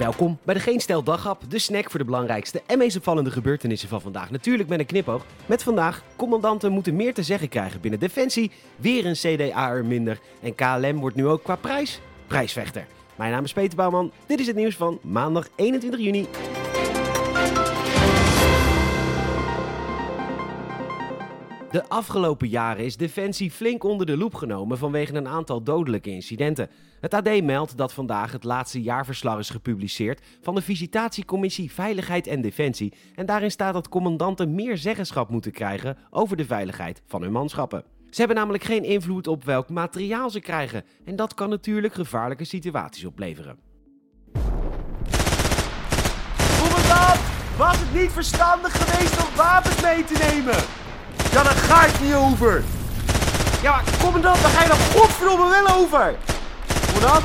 Welkom bij de Geen Stel de snack voor de belangrijkste en meest opvallende gebeurtenissen van vandaag. Natuurlijk met een knipoog. Met vandaag, commandanten moeten meer te zeggen krijgen binnen Defensie, weer een CDA'er minder en KLM wordt nu ook qua prijs prijsvechter. Mijn naam is Peter Bouwman, dit is het nieuws van maandag 21 juni. De afgelopen jaren is Defensie flink onder de loep genomen vanwege een aantal dodelijke incidenten. Het AD meldt dat vandaag het laatste jaarverslag is gepubliceerd van de Visitatiecommissie Veiligheid en Defensie. En daarin staat dat commandanten meer zeggenschap moeten krijgen over de veiligheid van hun manschappen. Ze hebben namelijk geen invloed op welk materiaal ze krijgen. En dat kan natuurlijk gevaarlijke situaties opleveren. Commandant, was het niet verstandig geweest om wapens mee te nemen? Ja, daar ga ik niet over. Ja, maar commandant, daar ga je dan godverdomme wel over. Commandant?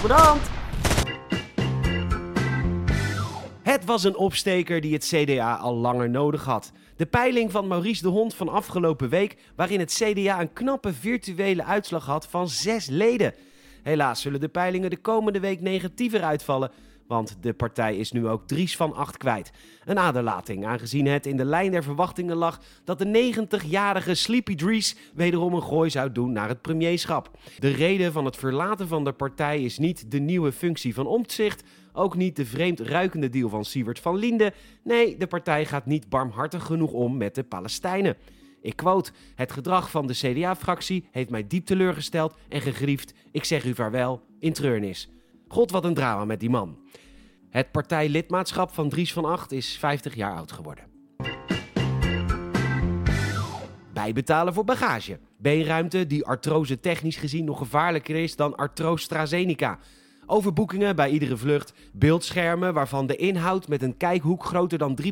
Commandant? Het was een opsteker die het CDA al langer nodig had. De peiling van Maurice de Hond van afgelopen week, waarin het CDA een knappe virtuele uitslag had van zes leden. Helaas zullen de peilingen de komende week negatiever uitvallen, want de partij is nu ook Dries van Acht kwijt. Een aderlating, aangezien het in de lijn der verwachtingen lag dat de 90-jarige Sleepy Dries wederom een gooi zou doen naar het premierschap. De reden van het verlaten van de partij is niet de nieuwe functie van Omtzigt, ook niet de vreemd ruikende deal van Siewert van Linde. Nee, de partij gaat niet barmhartig genoeg om met de Palestijnen. Ik quote: Het gedrag van de CDA-fractie heeft mij diep teleurgesteld en gegriefd. Ik zeg u vaarwel in treurnis. God, wat een drama met die man. Het partijlidmaatschap van Dries van Acht is 50 jaar oud geworden. Bijbetalen voor bagage. Beenruimte die artrose technisch gezien nog gevaarlijker is dan artrose AstraZeneca. Overboekingen bij iedere vlucht. Beeldschermen waarvan de inhoud met een kijkhoek groter dan 3%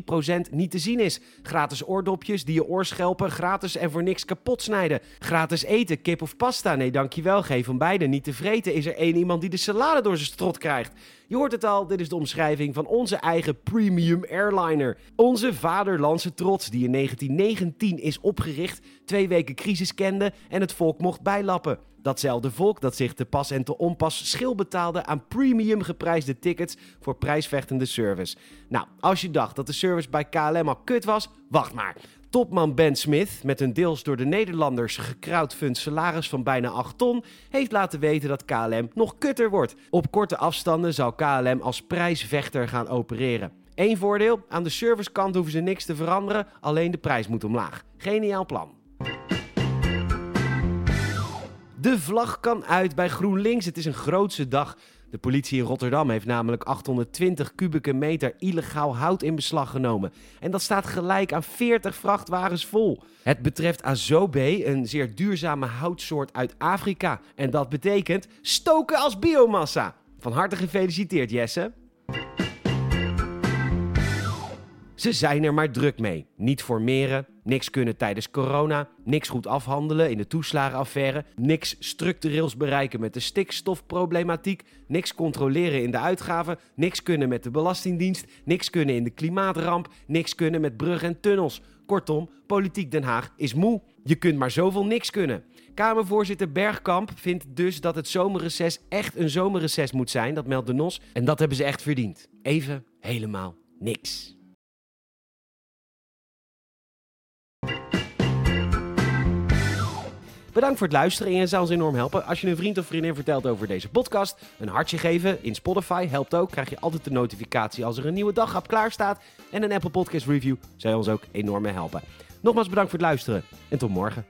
niet te zien is. Gratis oordopjes die je oorschelpen gratis en voor niks kapot snijden. Gratis eten, kip of pasta. Nee, dankjewel. Geef van beide. Niet tevreden is er één iemand die de salade door zijn strot krijgt. Je hoort het al, dit is de omschrijving van onze eigen premium airliner. Onze vaderlandse trots die in 1919 is opgericht, twee weken crisis kende en het volk mocht bijlappen. Datzelfde volk dat zich te pas en te onpas schil betaalde aan premium geprijsde tickets voor prijsvechtende service. Nou, als je dacht dat de service bij KLM al kut was, wacht maar. Topman Ben Smith, met een deels door de Nederlanders gecrowdfund salaris van bijna 8 ton, heeft laten weten dat KLM nog kutter wordt. Op korte afstanden zal KLM als prijsvechter gaan opereren. Eén voordeel, aan de servicekant hoeven ze niks te veranderen, alleen de prijs moet omlaag. Geniaal plan. De vlag kan uit bij GroenLinks. Het is een grootse dag. De politie in Rotterdam heeft namelijk 820 kubieke meter illegaal hout in beslag genomen. En dat staat gelijk aan 40 vrachtwagens vol. Het betreft azobe, een zeer duurzame houtsoort uit Afrika. En dat betekent stoken als biomassa. Van harte gefeliciteerd, Jesse. Ze zijn er maar druk mee. Niet formeren, niks kunnen tijdens corona, niks goed afhandelen in de toeslagenaffaire, niks structureels bereiken met de stikstofproblematiek, niks controleren in de uitgaven, niks kunnen met de Belastingdienst, niks kunnen in de klimaatramp, niks kunnen met bruggen en tunnels. Kortom, politiek Den Haag is moe. Je kunt maar zoveel niks kunnen. Kamervoorzitter Bergkamp vindt dus dat het zomerreces echt een zomerreces moet zijn, dat meldt de NOS. En dat hebben ze echt verdiend. Even helemaal niks. Bedankt voor het luisteren en je zou ons enorm helpen als je een vriend of vriendin vertelt over deze podcast. Een hartje geven in Spotify helpt ook. Krijg je altijd de notificatie als er een nieuwe daghap klaar staat. En een Apple Podcast review zou ons ook enorm helpen. Nogmaals bedankt voor het luisteren en tot morgen.